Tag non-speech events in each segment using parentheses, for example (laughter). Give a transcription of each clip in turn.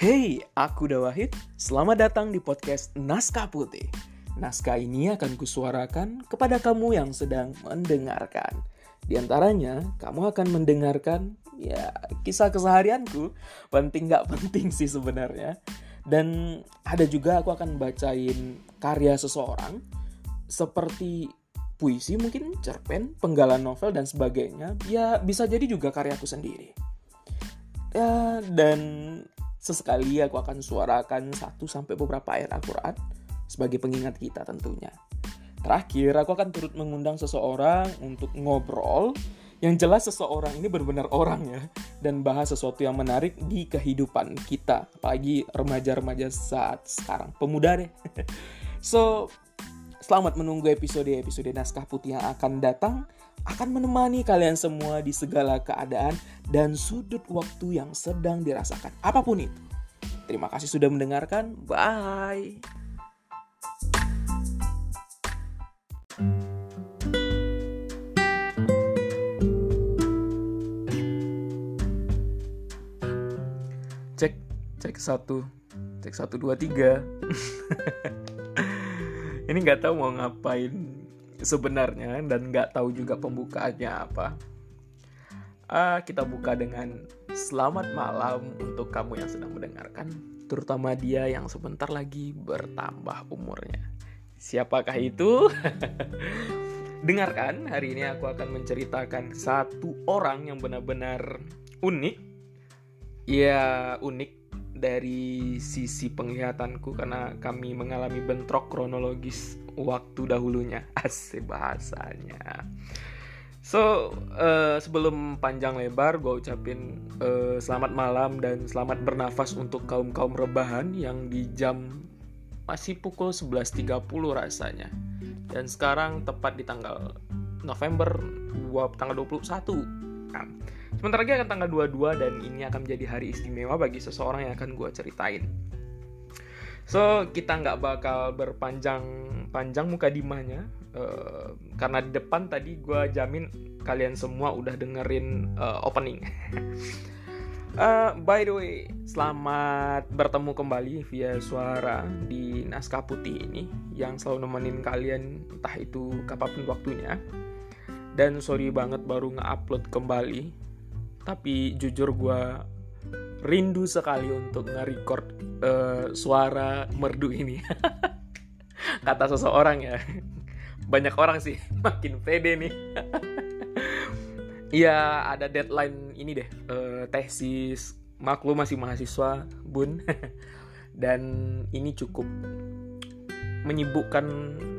Hey, aku Dawahid. Selamat datang di podcast Naskah Putih. Naskah ini akan kusuarakan kepada kamu yang sedang mendengarkan. Di antaranya, kamu akan mendengarkan ya kisah keseharianku. Penting gak penting sih sebenarnya. Dan ada juga aku akan bacain karya seseorang seperti puisi mungkin cerpen, penggalan novel dan sebagainya. Ya bisa jadi juga karyaku sendiri. Ya, dan Sesekali aku akan suarakan satu sampai beberapa ayat Al-Quran sebagai pengingat kita tentunya. Terakhir, aku akan turut mengundang seseorang untuk ngobrol. Yang jelas seseorang ini benar-benar orang ya dan bahas sesuatu yang menarik di kehidupan kita apalagi remaja-remaja saat sekarang. Pemuda deh. (laughs) So selamat menunggu episode-episode naskah putih yang akan datang akan menemani kalian semua di segala keadaan dan sudut waktu yang sedang dirasakan, apa pun itu. Terima kasih sudah mendengarkan. Bye. Cek, satu, cek satu dua tiga. (laughs) Ini nggak tahu mau ngapain sebenarnya dan nggak tahu juga pembukaannya apa. Uh, kita buka dengan selamat malam untuk kamu yang sedang mendengarkan, terutama dia yang sebentar lagi bertambah umurnya. Siapakah itu? (laughs) Dengarkan, hari ini aku akan menceritakan satu orang yang benar-benar unik. Ya, unik dari sisi penglihatanku karena kami mengalami bentrok kronologis waktu dahulunya. (laughs) Asik bahasanya. So uh, sebelum panjang lebar gue ucapin uh, selamat malam dan selamat bernafas untuk kaum kaum rebahan yang di jam masih pukul 11.30 rasanya. Dan sekarang tepat di tanggal November 2, tanggal 21 kan sebentar lagi akan tanggal 22 dan ini akan menjadi hari istimewa bagi seseorang yang akan gue ceritain So kita nggak bakal berpanjang panjang muka dimanya uh, karena di depan tadi gue jamin kalian semua udah dengerin uh, opening. uh, (laughs) by the way, selamat bertemu kembali via suara di naskah putih ini yang selalu nemenin kalian entah itu kapan pun waktunya. Dan sorry banget baru nge-upload kembali. Tapi jujur gue rindu sekali untuk nge-record uh, suara merdu ini. (laughs) Kata seseorang ya. Banyak orang sih (laughs) makin pede nih. Iya, ada deadline ini deh, uh, tesis maklum masih mahasiswa, Bun. (laughs) Dan ini cukup menyibukkan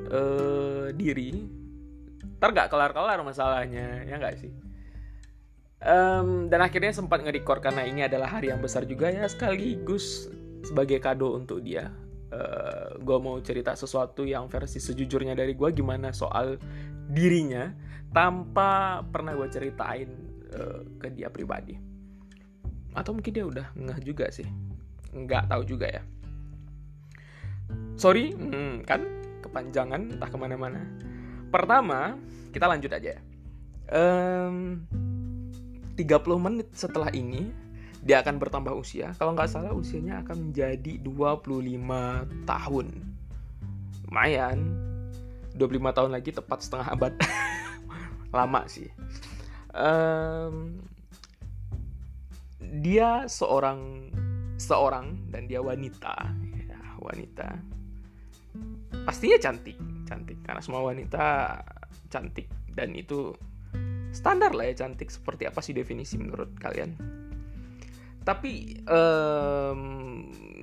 uh, diri. Ntar gak kelar-kelar masalahnya, ya gak sih? Um, dan akhirnya sempat nge-record karena ini adalah hari yang besar juga ya sekaligus sebagai kado untuk dia. Uh, eh, gue mau cerita sesuatu yang versi sejujurnya dari gue gimana soal dirinya tanpa pernah gue ceritain uh, ke dia pribadi. Atau mungkin dia udah ngeh juga sih. Nggak tahu juga ya. Sorry hmm, kan kepanjangan entah ke mana-mana. Pertama kita lanjut aja um, 30 menit setelah ini dia akan bertambah usia. Kalau nggak salah usianya akan menjadi 25 tahun. Lumayan. 25 tahun lagi tepat setengah abad. (laughs) Lama sih. Um, dia seorang seorang dan dia wanita. Ya, wanita. Pastinya cantik, cantik karena semua wanita cantik dan itu standar lah ya cantik seperti apa sih definisi menurut kalian? Tapi um,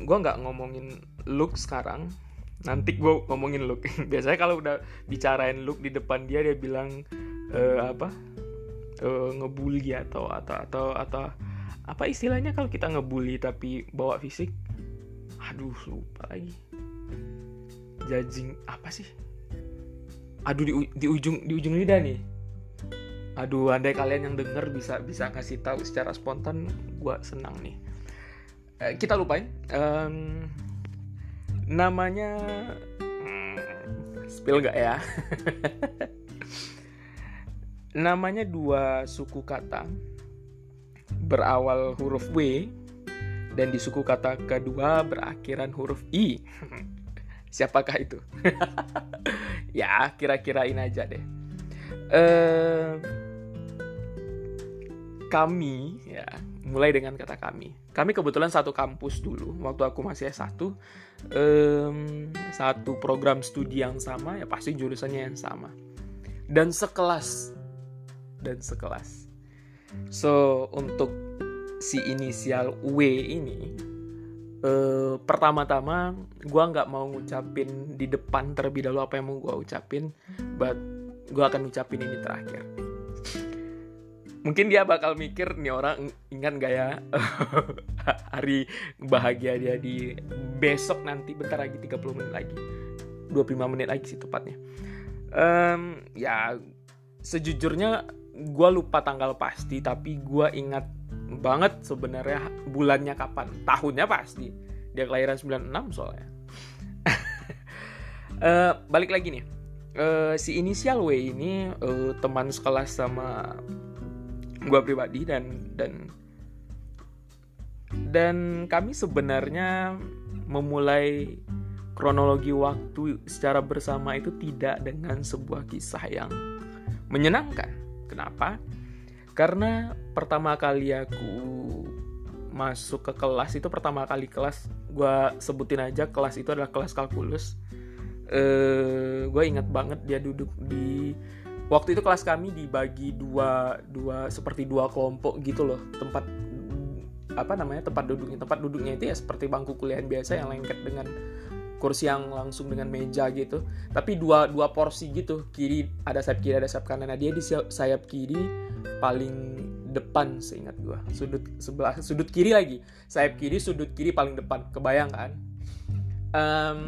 gue nggak ngomongin look sekarang. Nanti gue ngomongin look. (laughs) Biasanya kalau udah bicarain look di depan dia dia bilang uh, apa? Uh, ngebully atau atau atau atau apa istilahnya kalau kita ngebully tapi bawa fisik? Aduh lupa lagi. Judging apa sih? Aduh di, di ujung di ujung lidah nih aduh andai kalian yang denger bisa bisa kasih tahu secara spontan gue senang nih eh, kita lupain um, namanya hmm, spill gak ya (laughs) namanya dua suku kata berawal huruf W dan di suku kata kedua berakhiran huruf i. (laughs) Siapakah itu? (laughs) ya, kira-kirain aja deh. Uh, kami ya mulai dengan kata kami. Kami kebetulan satu kampus dulu waktu aku masih S1 um, satu program studi yang sama ya pasti jurusannya yang sama. Dan sekelas. Dan sekelas. So untuk si inisial W ini uh, pertama-tama gue nggak mau ngucapin di depan terlebih dahulu apa yang mau gue ucapin but gue akan ucapin ini terakhir mungkin dia bakal mikir nih orang ingat gak ya (laughs) hari bahagia dia di besok nanti bentar lagi 30 menit lagi 25 menit lagi sih tepatnya. Um, ya sejujurnya gue lupa tanggal pasti tapi gue ingat banget sebenarnya bulannya kapan. Tahunnya pasti. Dia kelahiran 96 soalnya. Uh, (laughs) balik lagi nih. Uh, si inisial W ini uh, teman sekelas sama gue pribadi dan dan dan kami sebenarnya memulai kronologi waktu secara bersama itu tidak dengan sebuah kisah yang menyenangkan. Kenapa? Karena pertama kali aku masuk ke kelas itu pertama kali kelas gue sebutin aja kelas itu adalah kelas kalkulus. Eh, gue ingat banget dia duduk di waktu itu kelas kami dibagi dua dua seperti dua kelompok gitu loh. Tempat apa namanya tempat duduknya. Tempat duduknya itu ya seperti bangku kuliahan biasa yang lengket dengan kursi yang langsung dengan meja gitu. Tapi dua dua porsi gitu. Kiri ada sayap kiri ada sayap kanan. Nah dia di sayap kiri paling depan seingat gua. Sudut sebelah sudut kiri lagi. Sayap kiri sudut kiri paling depan. Kebayang kan? Um,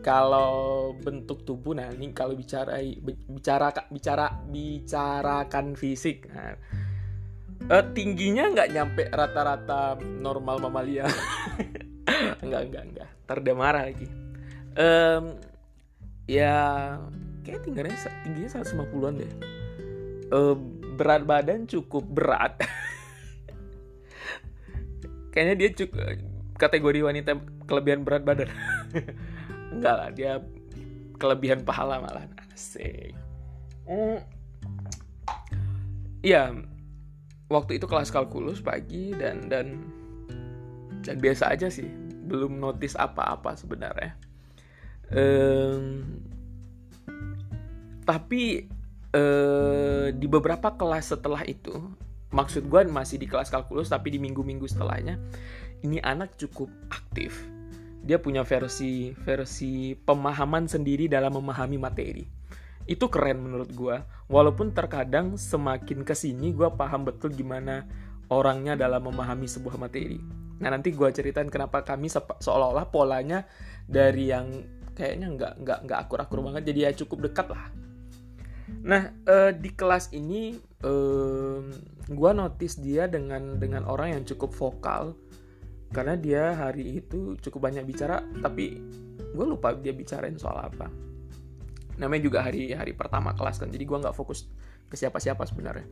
kalau bentuk tubuh nah ini kalau bicara bicara bicara bicarakan fisik nah, uh, tingginya nggak nyampe rata-rata normal mamalia. (laughs) Enggak enggak enggak terda marah lagi. Um, ya kayak tingginya tingginya 150-an deh. Uh, berat badan cukup berat. (laughs) Kayaknya dia cukup kategori wanita kelebihan berat badan (laughs) enggak lah dia kelebihan pahala malah asik mm. Iya, waktu itu kelas kalkulus pagi dan dan dan biasa aja sih, belum notice apa-apa sebenarnya. Um, tapi uh, di beberapa kelas setelah itu, maksud gue masih di kelas kalkulus tapi di minggu-minggu setelahnya, ini anak cukup aktif dia punya versi versi pemahaman sendiri dalam memahami materi. Itu keren menurut gue walaupun terkadang semakin ke sini gue paham betul gimana orangnya dalam memahami sebuah materi. Nah nanti gue ceritain kenapa kami seolah-olah polanya dari yang kayaknya nggak nggak nggak akur-akur banget jadi ya cukup dekat lah. Nah eh, di kelas ini eh, gue notice dia dengan dengan orang yang cukup vokal karena dia hari itu cukup banyak bicara tapi gue lupa dia bicarain soal apa. Namanya juga hari hari pertama kelas kan jadi gue nggak fokus ke siapa-siapa sebenarnya.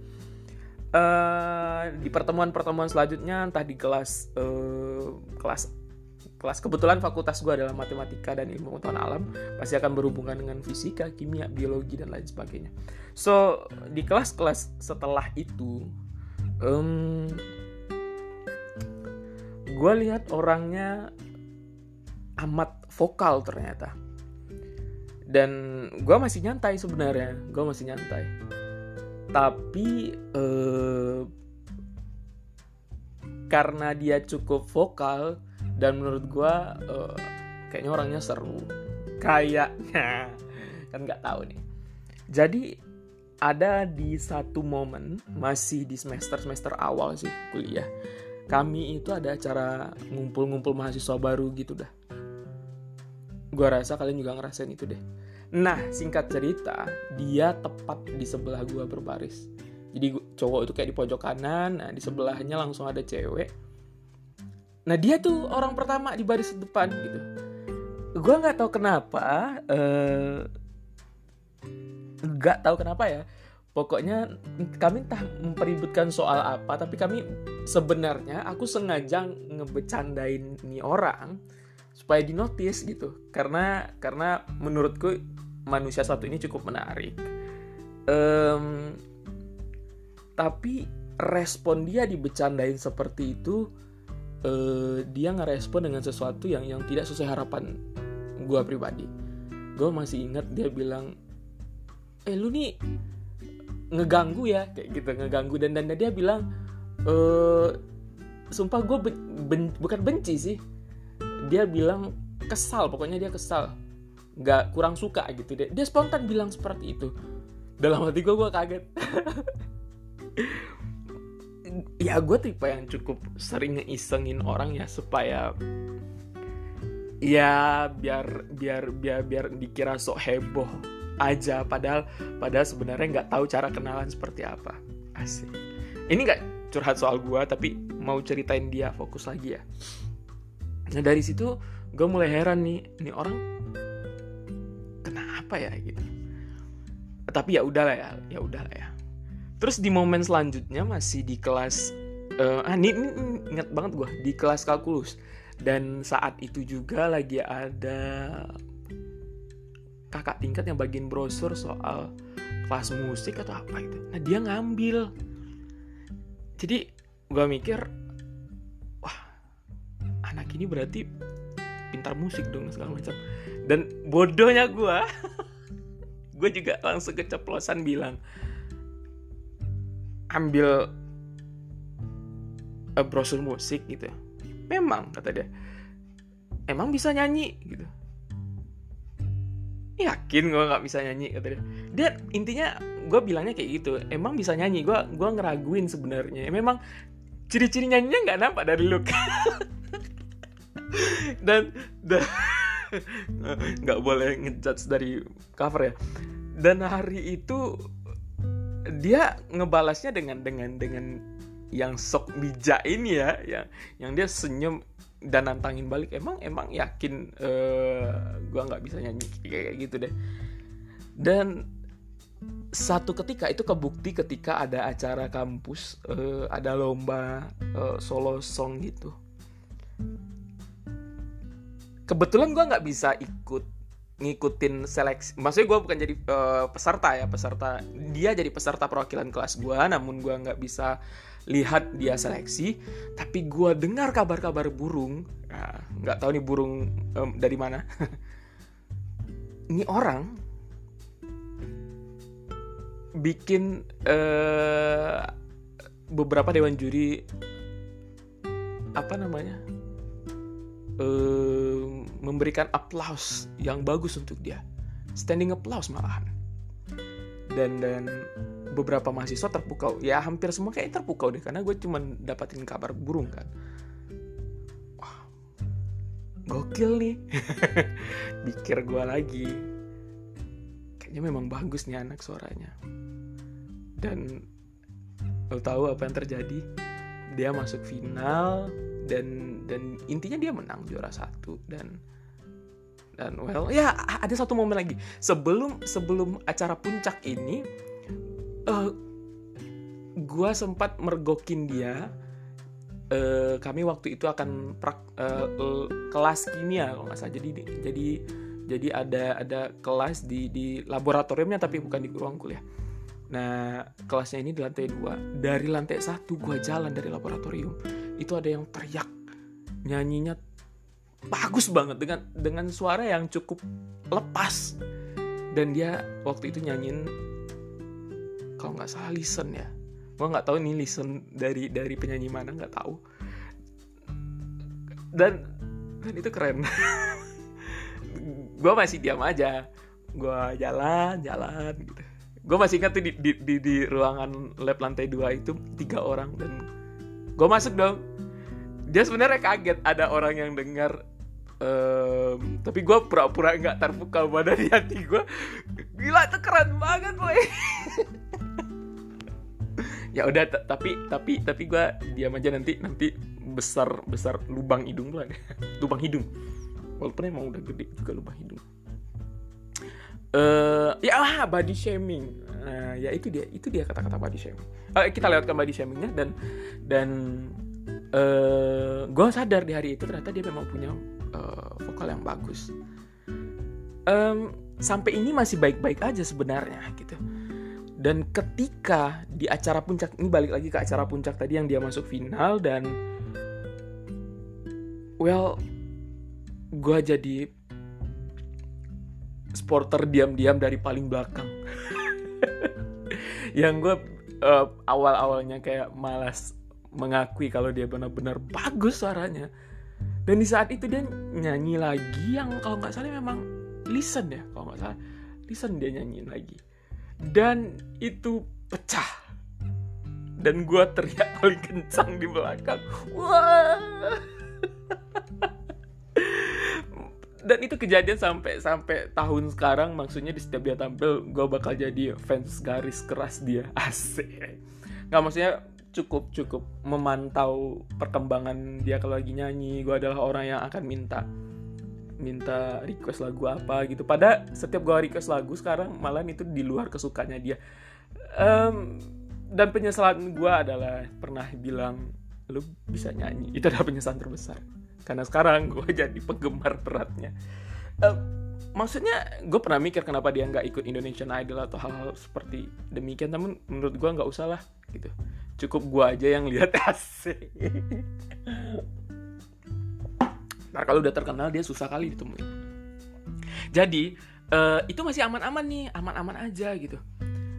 Uh, di pertemuan-pertemuan selanjutnya entah di kelas uh, kelas kelas kebetulan fakultas gue adalah matematika dan ilmu pengetahuan alam pasti akan berhubungan dengan fisika kimia biologi dan lain sebagainya. So di kelas-kelas setelah itu um, gue lihat orangnya amat vokal ternyata. Dan gue masih nyantai sebenarnya. Gue masih nyantai. Tapi eh, karena dia cukup vokal dan menurut gue eh, kayaknya orangnya seru. Kayaknya. Kan nggak tahu nih. Jadi ada di satu momen masih di semester semester awal sih kuliah kami itu ada acara ngumpul-ngumpul mahasiswa baru gitu dah. Gua rasa kalian juga ngerasain itu deh. Nah, singkat cerita, dia tepat di sebelah gua berbaris. Jadi cowok itu kayak di pojok kanan, nah di sebelahnya langsung ada cewek. Nah dia tuh orang pertama di baris depan gitu. Gua nggak tahu kenapa, uh, nggak tahu kenapa ya. Pokoknya kami entah mempeributkan soal apa tapi kami sebenarnya aku sengaja ngebecandain nih orang supaya dinotis gitu. Karena karena menurutku manusia satu ini cukup menarik. Um, tapi respon dia dibecandain seperti itu uh, dia ngerespon dengan sesuatu yang yang tidak sesuai harapan gue pribadi. Gue masih ingat dia bilang eh lu nih ngeganggu ya kayak gitu ngeganggu. Dan dan dia bilang e, sumpah gue ben, ben, bukan benci sih. Dia bilang kesal pokoknya dia kesal. Nggak kurang suka gitu dia. Dia spontan bilang seperti itu. Dalam hati gue gue kaget. (laughs) Ya gue tipe yang cukup sering ngeisengin orang ya supaya ya biar biar biar biar dikira sok heboh aja padahal padahal sebenarnya nggak tahu cara kenalan seperti apa. Asik. Ini nggak curhat soal gue tapi mau ceritain dia fokus lagi ya. Nah dari situ gue mulai heran nih ini orang kenapa ya gitu. Tapi ya udahlah ya ya udahlah ya. Terus di momen selanjutnya masih di kelas uh, ah ini, ini ingat banget gue di kelas kalkulus. Dan saat itu juga lagi ada kakak tingkat yang bagian brosur soal kelas musik atau apa gitu. Nah dia ngambil. Jadi gue mikir wah anak ini berarti pintar musik dong segala macam. Dan bodohnya gue (laughs) gue juga langsung keceplosan bilang ambil uh, brosur musik gitu. Memang kata dia. Emang bisa nyanyi? Gitu yakin gue nggak bisa nyanyi kata dia. Dia intinya gue bilangnya kayak gitu. Emang bisa nyanyi gue gue ngeraguin sebenarnya. Memang ciri-ciri nyanyinya nggak nampak dari look (laughs) dan dan (laughs) nggak boleh ngejudge dari cover ya. Dan hari itu dia ngebalasnya dengan dengan dengan yang sok bijak ini ya. Yang yang dia senyum dan nantangin balik emang emang yakin uh, gua nggak bisa nyanyi kayak gitu deh. Dan satu ketika itu kebukti ketika ada acara kampus uh, ada lomba uh, solo song gitu. Kebetulan gue nggak bisa ikut ngikutin seleksi maksudnya gue bukan jadi uh, peserta ya peserta dia jadi peserta perwakilan kelas gue namun gue nggak bisa lihat dia seleksi tapi gue dengar kabar-kabar burung nah, nggak nah, tahu nih burung um, dari mana. (laughs) Ini orang bikin uh, beberapa dewan juri apa namanya uh, memberikan aplaus yang bagus untuk dia. Standing applause malahan. Dan dan beberapa mahasiswa terpukau. Ya hampir semua kayak terpukau deh karena gue cuma dapatin kabar burung kan. Wah gokil nih. (laughs) Pikir gue lagi. Kayaknya memang bagus nih anak suaranya. Dan lo tahu apa yang terjadi? Dia masuk final dan dan intinya dia menang juara satu dan dan well ya ada satu momen lagi. Sebelum sebelum acara puncak ini uh, gua sempat mergokin dia. Uh, kami waktu itu akan prak, uh, kelas kimia kalau nggak salah. Jadi jadi jadi ada ada kelas di di laboratoriumnya tapi bukan di ruang kuliah. Nah kelasnya ini di lantai dua. Dari lantai satu gua jalan dari laboratorium itu ada yang teriak. Nyanyinya bagus banget dengan dengan suara yang cukup lepas. Dan dia waktu itu nyanyiin kalau nggak salah listen ya. Gue nggak tahu ini listen dari dari penyanyi mana nggak tahu. Dan dan itu keren. (laughs) Gue masih diam aja. Gue jalan jalan gitu. Gue masih ingat tuh di, di, di, di ruangan lab lantai dua itu tiga orang dan gue masuk dong. Dia sebenarnya kaget ada orang yang dengar um, tapi gue pura-pura nggak terpukau pada di hati gue gila itu keren banget boy. (laughs) Ya udah tapi tapi tapi gue diam aja nanti nanti besar besar lubang hidung gue (laughs) lubang hidung. Walaupun emang udah gede juga lubang hidung uh, ya ah body shaming. Nah, ya itu dia itu dia kata-kata body shaming. Uh, kita lewatkan body shamingnya dan dan uh, eh, gue sadar di hari itu ternyata dia memang punya uh, vokal yang bagus. Um, sampai ini masih baik-baik aja sebenarnya gitu. Dan ketika di acara puncak ini balik lagi ke acara puncak tadi yang dia masuk final dan well gue jadi supporter diam-diam dari paling belakang. Yang gue uh, awal-awalnya kayak malas mengakui kalau dia benar-benar bagus suaranya. Dan di saat itu dia nyanyi lagi yang kalau nggak salah memang listen ya kalau nggak salah. Listen dia nyanyiin lagi. Dan itu pecah. Dan gue teriak paling kencang di belakang. Wah (laughs) dan itu kejadian sampai sampai tahun sekarang maksudnya di setiap dia tampil gue bakal jadi fans garis keras dia. (laughs) Asik. Nggak maksudnya cukup cukup memantau perkembangan dia kalau lagi nyanyi. Gue adalah orang yang akan minta minta request lagu apa gitu. Pada setiap gue request lagu sekarang malah itu di luar kesukanya dia. Um, dan penyesalan gue adalah pernah bilang lu bisa nyanyi. Itu adalah penyesalan terbesar karena sekarang gue (laughs) jadi penggemar beratnya um, maksudnya gue pernah mikir kenapa dia nggak ikut Indonesian Idol atau hal-hal seperti demikian namun menurut gue nggak usah lah gitu cukup gue aja yang lihat (laughs) asik Nah kalau udah terkenal dia susah kali ditemuin. Jadi uh, itu masih aman-aman nih, aman-aman aja gitu.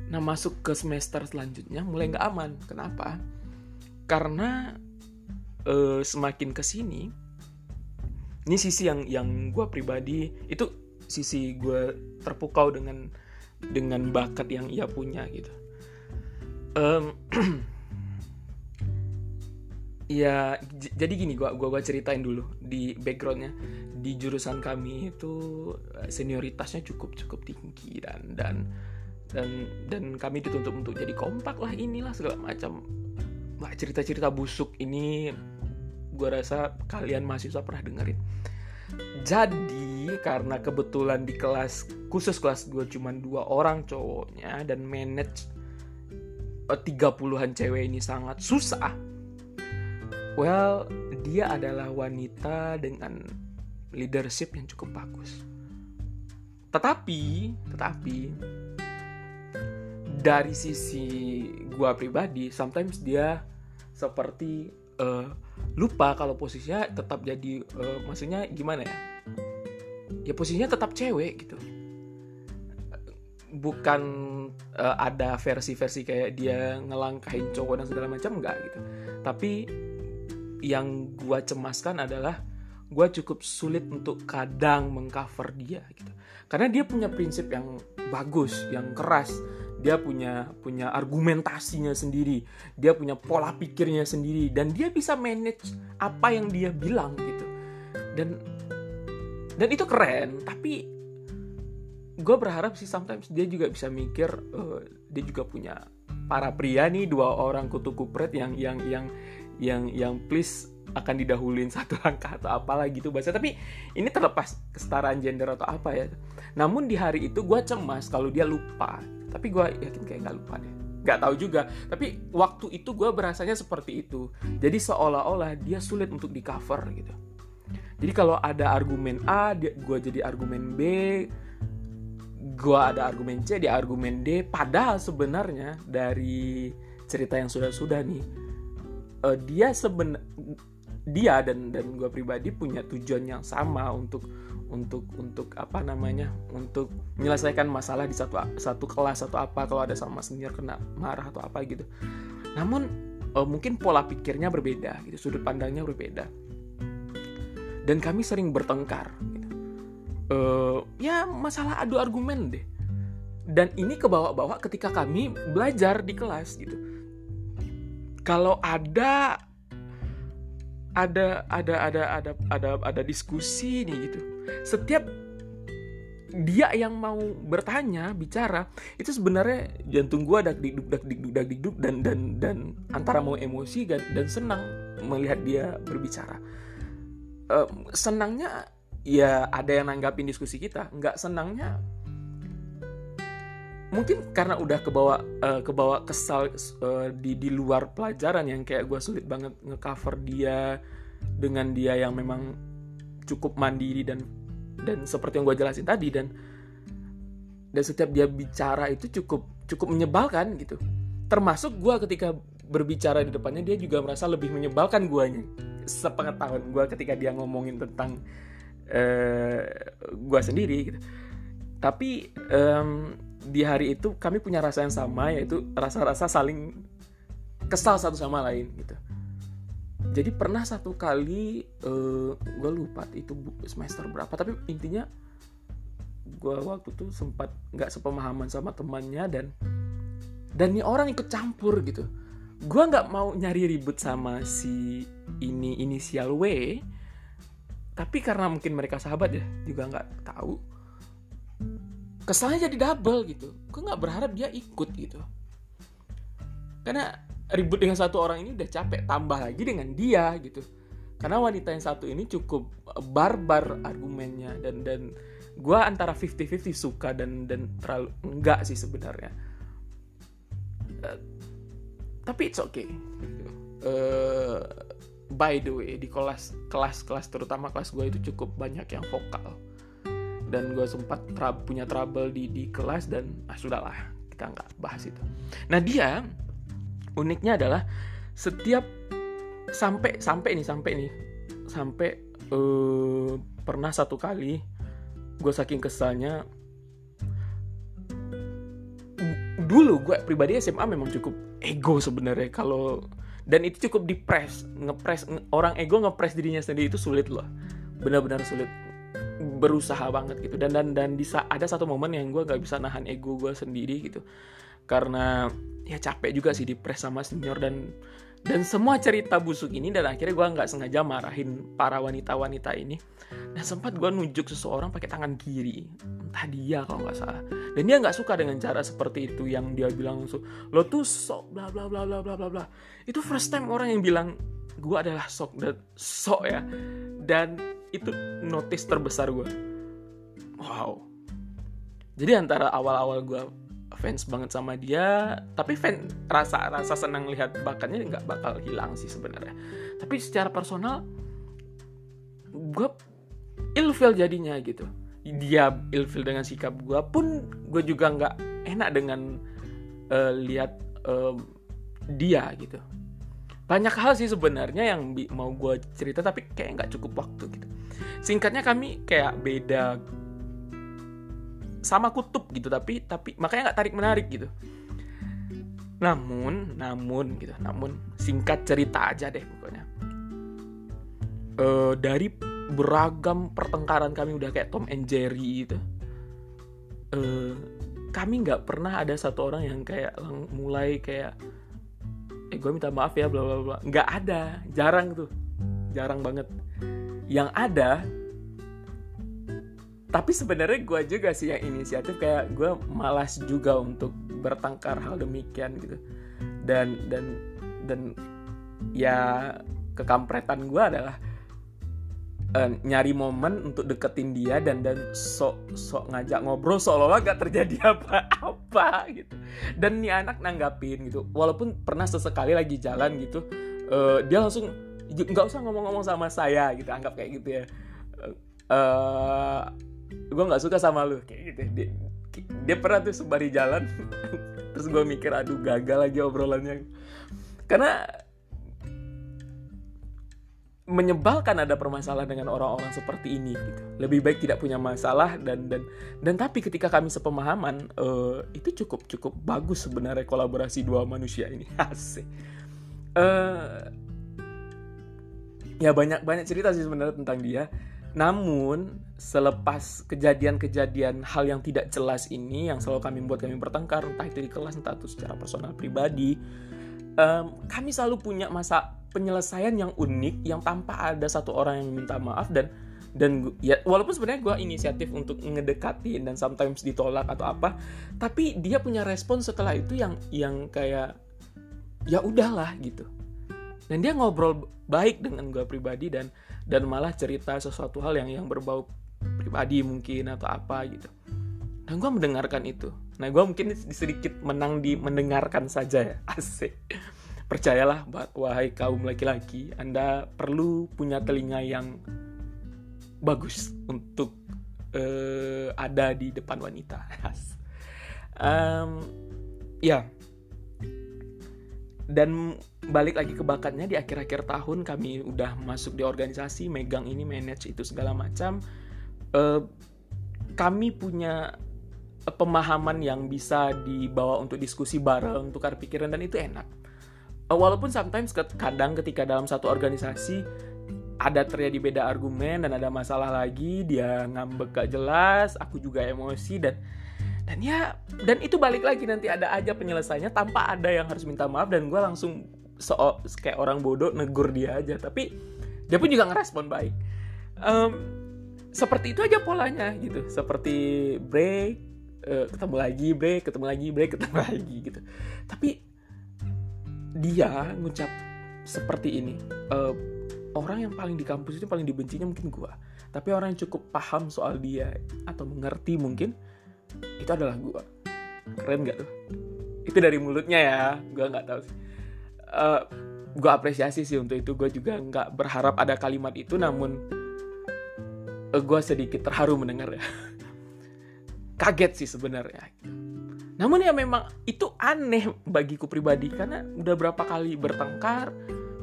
Nah masuk ke semester selanjutnya mulai nggak aman. Kenapa? Karena uh, semakin ke sini, ini sisi yang yang gue pribadi itu sisi gue terpukau dengan dengan bakat yang ia punya gitu. Um, (clears throat) ya jadi gini gua gua gua ceritain dulu di backgroundnya di jurusan kami itu eh, senioritasnya cukup cukup tinggi dan dan dan dan kami dituntut untuk jadi kompak lah inilah segala macam cerita-cerita busuk ini gua rasa kalian masih bisa pernah dengerin jadi karena kebetulan di kelas khusus kelas gue cuma dua orang cowoknya dan manage eh, tiga puluhan cewek ini sangat susah Well, dia adalah wanita dengan leadership yang cukup bagus. Tetapi, tetapi dari sisi gua pribadi, sometimes dia seperti uh, lupa kalau posisinya tetap jadi, uh, maksudnya gimana ya? Ya posisinya tetap cewek gitu. Bukan uh, ada versi-versi kayak dia ngelangkahin cowok dan segala macam enggak gitu. Tapi yang gue cemaskan adalah gue cukup sulit untuk kadang mengcover dia gitu karena dia punya prinsip yang bagus yang keras dia punya punya argumentasinya sendiri. Dia punya pola pikirnya sendiri. Dan dia bisa manage apa yang dia bilang gitu. Dan dan itu keren. Tapi gue berharap sih sometimes dia juga bisa mikir uh, dia juga punya para pria nih dua orang kutu kupret yang yang yang yang yang please akan didahuluin (laughs) satu langkah atau apalah gitu bahasa. Tapi ini terlepas kesetaraan gender atau apa ya. Namun di hari itu gue cemas kalau dia lupa tapi gue yakin kayak nggak lupa deh. Nggak tahu juga. Tapi waktu itu gue berasanya seperti itu. Jadi seolah-olah dia sulit untuk di cover gitu. Jadi kalau ada argumen A gue jadi argumen B gue ada argumen C dia argumen D. Padahal sebenarnya dari cerita yang sudah-sudah nih uh, dia seben dia dan dan gue pribadi punya tujuan yang sama untuk untuk untuk apa namanya untuk menyelesaikan masalah di satu satu kelas atau apa kalau ada sama senior kena marah atau apa gitu. Namun uh, mungkin pola pikirnya berbeda gitu sudut pandangnya berbeda. Dan kami sering bertengkar gitu. uh, ya masalah adu argumen deh. Dan ini kebawa-bawa ketika kami belajar di kelas gitu. Kalau ada ada ada ada ada ada ada diskusi nih gitu. Setiap dia yang mau bertanya bicara itu sebenarnya jantung gua dak dikduk dak dikduk dak dikduk dan dan dan antara mau emosi dan dan senang melihat dia berbicara. Uh, senangnya ya ada yang nanggapin diskusi kita. Nggak senangnya mungkin karena udah kebawa uh, kebawa kesal uh, di di luar pelajaran yang kayak gue sulit banget ngecover dia dengan dia yang memang cukup mandiri dan dan seperti yang gue jelasin tadi dan dan setiap dia bicara itu cukup cukup menyebalkan gitu. Termasuk gue ketika berbicara di depannya dia juga merasa lebih menyebalkan guanya sepengetahuan gue ketika dia ngomongin tentang uh, gue sendiri gitu. Tapi um, di hari itu kami punya rasa yang sama yaitu rasa-rasa saling kesal satu sama lain gitu. Jadi pernah satu kali uh, eh, gue lupa itu semester berapa tapi intinya gue waktu itu sempat nggak sepemahaman sama temannya dan dan nih orang ikut campur gitu. Gue nggak mau nyari ribut sama si ini inisial W tapi karena mungkin mereka sahabat ya juga nggak tahu kesalnya jadi double gitu. Gue nggak berharap dia ikut gitu. Karena ribut dengan satu orang ini udah capek tambah lagi dengan dia gitu. Karena wanita yang satu ini cukup barbar argumennya dan dan gue antara 50-50 suka dan dan terlalu enggak sih sebenarnya. Uh, tapi it's okay uh, by the way di kelas kelas kelas terutama kelas gue itu cukup banyak yang vokal dan gue sempat tra punya trouble di di kelas dan ah sudahlah kita nggak bahas itu. Nah dia uniknya adalah setiap sampai sampai nih sampai nih sampai uh, pernah satu kali gue saking kesalnya dulu gue pribadi SMA memang cukup ego sebenarnya kalau dan itu cukup dipres ngepres orang ego ngepres dirinya sendiri itu sulit loh. Benar-benar sulit berusaha banget gitu. Dan dan dan di ada satu momen yang gue nggak bisa nahan ego gue sendiri gitu. Karena ya capek juga sih di press sama senior dan dan semua cerita busuk ini dan akhirnya gue nggak sengaja marahin para wanita-wanita ini. Dan sempat gue nunjuk seseorang pakai tangan kiri. Entah dia kalau nggak salah. Dan dia nggak suka dengan cara seperti itu yang dia bilang langsung lo tuh sok bla bla bla bla bla bla bla. Itu first time orang yang bilang gue adalah sok dan sok ya. Dan itu notice terbesar gue wow. Jadi antara awal-awal gue fans banget sama dia tapi fan rasa rasa senang lihat bakatnya nggak bakal hilang sih sebenarnya. Tapi secara personal gue ilfil jadinya gitu. Dia ilfil dengan sikap gue pun gue juga nggak enak dengan uh, lihat uh, dia gitu banyak hal sih sebenarnya yang mau gue cerita tapi kayak nggak cukup waktu gitu. Singkatnya kami kayak beda sama kutub gitu tapi tapi makanya nggak tarik menarik gitu. Namun namun gitu namun singkat cerita aja deh pokoknya. Uh, dari beragam pertengkaran kami udah kayak Tom and Jerry gitu uh, kami nggak pernah ada satu orang yang kayak mulai kayak eh gue minta maaf ya bla bla bla. Nggak ada. Jarang tuh. Jarang banget. Yang ada tapi sebenarnya gue juga sih yang inisiatif kayak gue malas juga untuk bertengkar hal demikian gitu. Dan dan dan ya kekampretan gue adalah uh, nyari momen untuk deketin dia dan dan sok sok ngajak ngobrol seolah-olah gak terjadi (laughs) apa-apa gitu. Dan nih anak nanggapin gitu walaupun pernah sesekali lagi jalan gitu uh, dia langsung nggak usah ngomong-ngomong sama saya gitu anggap kayak gitu ya. Uh, gue nggak suka sama lu kayak gitu. Dia, dia pernah tuh sembari jalan (laughs) terus gue mikir aduh gagal lagi obrolannya. Karena menyebalkan ada permasalahan dengan orang-orang seperti ini gitu. Lebih baik tidak punya masalah dan dan dan tapi ketika kami sepemahaman uh, itu cukup cukup bagus sebenarnya kolaborasi dua manusia ini. (laughs) Asik. Uh, ya banyak banyak cerita sih sebenarnya tentang dia. Namun selepas kejadian-kejadian hal yang tidak jelas ini yang selalu kami buat kami bertengkar entah itu di kelas entah itu secara personal pribadi, um, kami selalu punya masa penyelesaian yang unik yang tanpa ada satu orang yang minta maaf dan dan ya walaupun sebenarnya gue inisiatif untuk ngedekatin dan sometimes ditolak atau apa tapi dia punya respon setelah itu yang yang kayak ya udahlah gitu. Dan dia ngobrol baik dengan gue pribadi dan dan malah cerita sesuatu hal yang yang berbau pribadi mungkin atau apa gitu. Dan gue mendengarkan itu nah gue mungkin sedikit menang di mendengarkan saja ya. (laughs) Asik. Percayalah wahai kaum laki-laki anda perlu punya telinga yang bagus untuk uh, ada di depan wanita. (laughs) Um, ya. Dan balik lagi ke bakatnya di akhir-akhir tahun kami udah masuk di organisasi megang ini manage itu segala macam. Uh, kami punya pemahaman yang bisa dibawa untuk diskusi bareng tukar pikiran dan itu enak. Uh, walaupun sometimes kadang ketika dalam satu organisasi ada terjadi beda argumen dan ada masalah lagi dia ngambek gak jelas aku juga emosi dan dan ya dan itu balik lagi nanti ada aja penyelesaiannya tanpa ada yang harus minta maaf dan gue langsung so kayak orang bodoh negur dia aja. Tapi dia pun juga ngerespon baik. Um, seperti itu aja polanya gitu. Seperti break uh, ketemu lagi break ketemu lagi break ketemu (laughs) lagi gitu. Tapi dia ngucap seperti ini uh, orang yang paling di kampus itu paling dibencinya mungkin gue tapi orang yang cukup paham soal dia atau mengerti mungkin itu adalah gue keren gak tuh? Itu dari mulutnya ya gue nggak tahu sih. Uh, eh, gue apresiasi sih untuk itu. Gue juga nggak berharap ada kalimat itu namun uh, eh, gue sedikit terharu mendengar ya (laughs) kaget sih sebenarnya. Namun ya memang itu aneh bagiku pribadi karena udah berapa kali bertengkar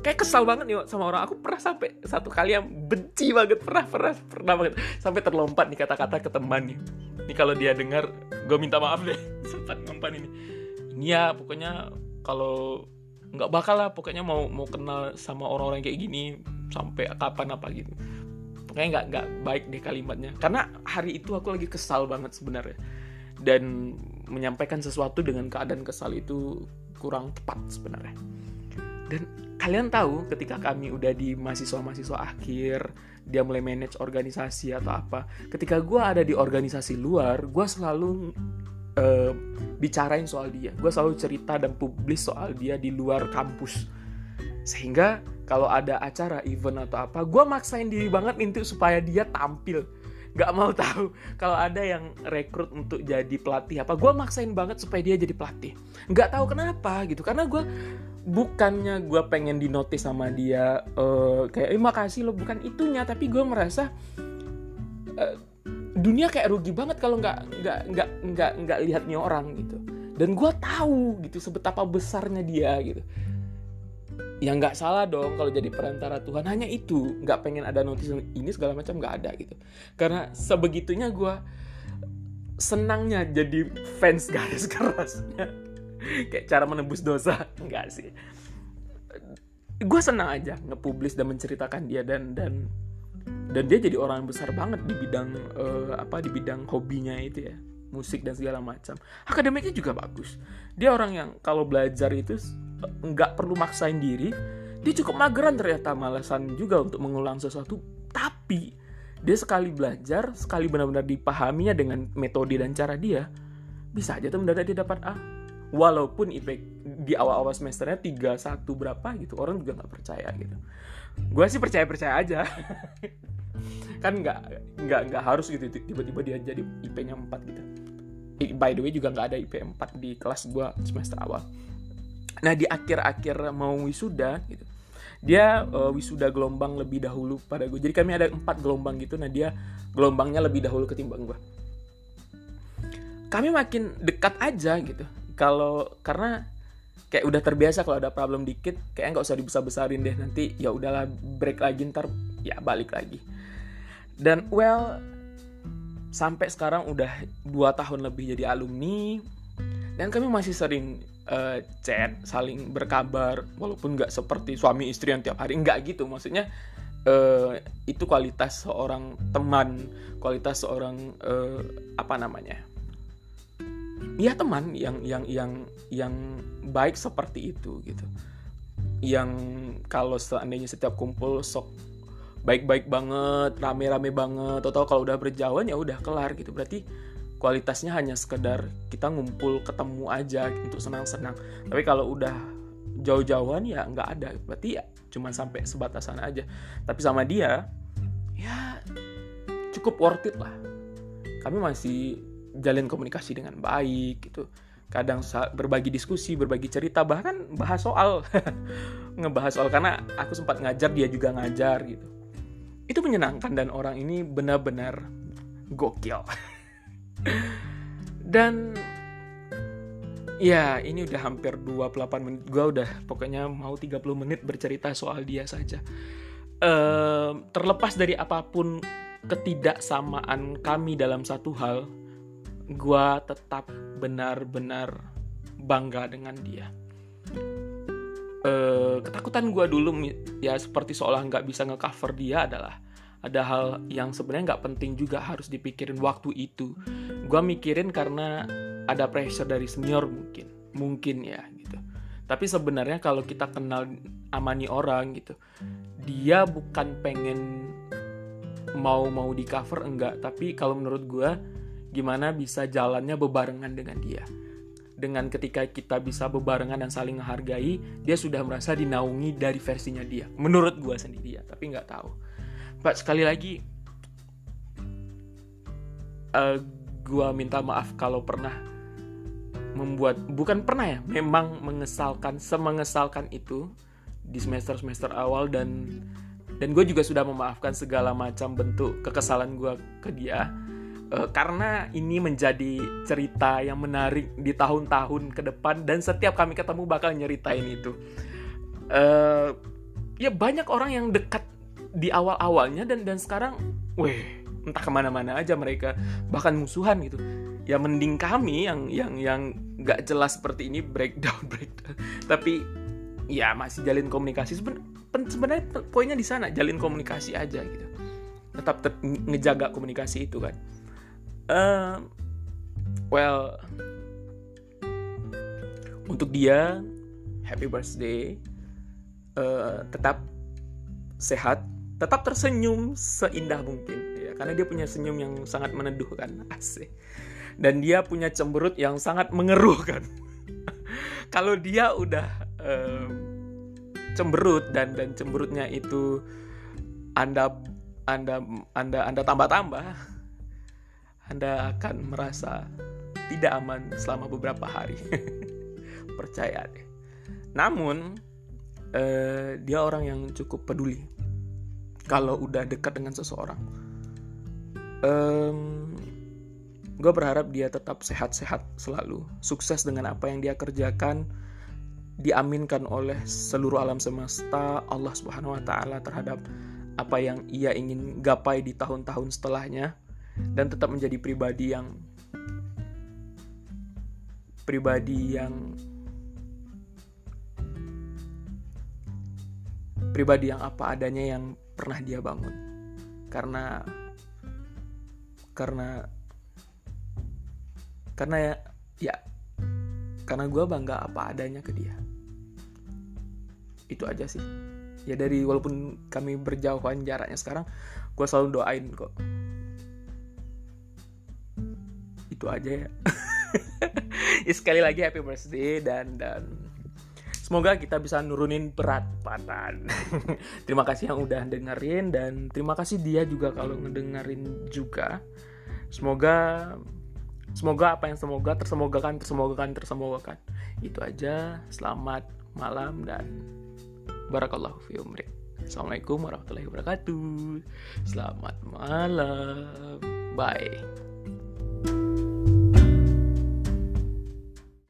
kayak kesal banget nih sama orang. Aku pernah sampai satu kali yang benci banget pernah pernah pernah banget. Sampai terlompat nih kata-kata ke teman nih ini kalau dia dengar gue minta maaf deh. (laughs) Sempat ngumpan ini. Ini ya pokoknya kalau nggak bakal lah pokoknya mau mau kenal sama orang-orang kayak gini sampai kapan apa gitu pokoknya nggak nggak baik deh kalimatnya. Karena hari itu aku lagi kesal banget sebenarnya. Dan menyampaikan sesuatu dengan keadaan kesal itu kurang tepat sebenarnya. Dan kalian tahu ketika kami udah di mahasiswa-mahasiswa akhir dia mulai manage organisasi atau apa ketika gue ada di organisasi luar gue selalu uh, bicarain soal dia. Gue selalu cerita dan publis soal dia di luar kampus. Sehingga kalau ada acara event atau apa gue maksain diri banget untuk supaya dia tampil. Gak mau tahu. (laughs) Kalau ada yang rekrut untuk jadi pelatih apa gue maksain banget supaya dia jadi pelatih. Gak tahu kenapa gitu karena gue bukannya gue pengen dinotis sama dia uh, kayak eh makasih lo bukan itunya tapi gue merasa uh, dunia kayak rugi banget kalau nggak nggak nggak nggak nggak lihat orang gitu. Dan gue tahu gitu sebetapa besarnya dia gitu ya nggak salah dong kalau jadi perantara Tuhan. Hanya itu nggak pengen ada notis ini segala macam nggak ada gitu. Karena sebegitunya gue senangnya jadi fans (laughs) garis kerasnya. Kayak cara menembus dosa. Enggak sih. Gue senang aja ngepublis dan menceritakan dia dan dan dan dia jadi orang yang besar banget di bidang uh, apa di bidang hobinya itu ya. Musik dan segala macam. Akademiknya juga bagus. Dia orang yang kalau belajar itu nggak perlu maksain diri dia cukup mageran ternyata malasan juga untuk mengulang sesuatu. Tapi dia sekali belajar sekali benar-benar dipahaminya dengan metode dan cara dia bisa aja tuh mendadak dia dapat A. Walaupun IP di awal-awal semesternya tiga satu berapa gitu orang juga nggak percaya gitu. Gue sih percaya percaya aja. (laughs) Kan nggak nggak nggak harus gitu tiba-tiba dia jadi IP-nya 4 gitu. By the way juga nggak ada IP 4 di kelas gue semester awal nah di akhir-akhir mau wisuda gitu dia uh, wisuda gelombang lebih dahulu pada gue jadi kami ada empat gelombang gitu. Nah dia gelombangnya lebih dahulu ketimbang gue kami makin dekat aja gitu. Kalau karena kayak udah terbiasa kalau ada problem dikit kayak nggak usah dibesar-besarin deh. Nanti ya udahlah break lagi ntar ya balik lagi. Dan well sampai sekarang udah dua tahun lebih jadi alumni. Dan kami masih sering uh, chat saling berkabar walaupun nggak seperti suami istri yang tiap hari. Nggak gitu maksudnya uh, itu kualitas seorang teman kualitas seorang uh, apa namanya ya teman yang yang yang yang baik seperti itu gitu. Yang kalau seandainya setiap kumpul sok baik-baik banget rame-rame banget atau kalau udah berjauhan ya udah kelar gitu. Berarti kualitasnya hanya sekedar kita ngumpul ketemu aja untuk senang-senang. Tapi kalau udah jauh-jauhan ya nggak ada. Berarti ya cuma sampai sebatasan aja. Tapi sama dia ya cukup worth it lah. Kami masih jalin komunikasi dengan baik gitu. Kadang berbagi diskusi berbagi cerita bahkan bahas soal. (laughs) Ngebahas soal karena aku sempat ngajar dia juga ngajar gitu. Itu menyenangkan dan orang ini benar-benar gokil (laughs) dan ya ini udah hampir 28 menit gue udah pokoknya mau 30 menit bercerita soal dia saja uh, terlepas dari apa pun ketidaksamaan kami dalam satu hal gue tetap benar-benar bangga dengan dia. Uh, ketakutan gue dulu ya seperti seolah nggak bisa ngecover dia adalah ada hal yang sebenarnya nggak penting juga harus dipikirin waktu itu. Gue mikirin karena ada pressure dari senior mungkin, mungkin ya gitu. Tapi sebenarnya kalau kita kenal amani orang gitu, dia bukan pengen mau mau di cover enggak, tapi kalau menurut gue gimana bisa jalannya bebarengan dengan dia. Dengan ketika kita bisa bebarengan dan saling menghargai, dia sudah merasa dinaungi dari versinya dia. Menurut gue sendiri ya, tapi nggak tahu. Pak sekali lagi, uh, eh, gue minta maaf kalau pernah membuat bukan pernah ya, memang mengesalkan semengesalkan itu di semester semester awal dan dan gue juga sudah memaafkan segala macam bentuk kekesalan gue ke dia uh, karena ini menjadi cerita yang menarik di tahun-tahun ke depan dan setiap kami ketemu bakal nyeritain itu. Uh, ya banyak orang yang dekat di awal-awalnya dan dan sekarang, weh entah ke mana-mana aja mereka bahkan musuhan gitu. Ya mending kami yang yang yang nggak jelas seperti ini breakdown (laughs) breakdown. Tapi ya masih jalin komunikasi. Sebenarnya poinnya di sana jalin komunikasi aja gitu. Tetap ter ngejaga komunikasi itu kan. Uh, well untuk dia happy birthday. Uh, tetap sehat tetap tersenyum seindah mungkin ya karena dia punya senyum yang sangat meneduhkan (laughs) asik dan dia punya cemberut yang sangat mengeruhkan (laughs) kalau dia udah um, cemberut dan dan cemberutnya itu anda anda anda anda tambah tambah anda akan merasa tidak aman selama beberapa hari. (laughs) Percaya deh. Namun, eh, dia orang yang cukup peduli. Kalau udah dekat dengan seseorang, um, gue berharap dia tetap sehat-sehat selalu, sukses dengan apa yang dia kerjakan, diaminkan oleh seluruh alam semesta, Allah Subhanahu wa Ta'ala terhadap apa yang ia ingin gapai di tahun-tahun setelahnya dan tetap menjadi pribadi yang pribadi yang pribadi yang apa adanya yang pernah dia bangun. Karena karena karena ya ya karena gue bangga apa adanya ke dia. Itu aja sih. Ya dari walaupun kami berjauhan jaraknya sekarang gue selalu doain kok. Itu aja ya. (laughs) ya sekali lagi happy birthday dan dan semoga kita bisa nurunin berat badan. (laughs) terima kasih yang udah dengerin dan terima kasih dia juga kalau ngedengerin juga. Semoga semoga apa yang semoga tersemogakan tersemogakan tersemogakan. Itu aja. Selamat malam dan barakallahu fi umrik. Assalamualaikum warahmatullahi wabarakatuh. Selamat malam. Bye.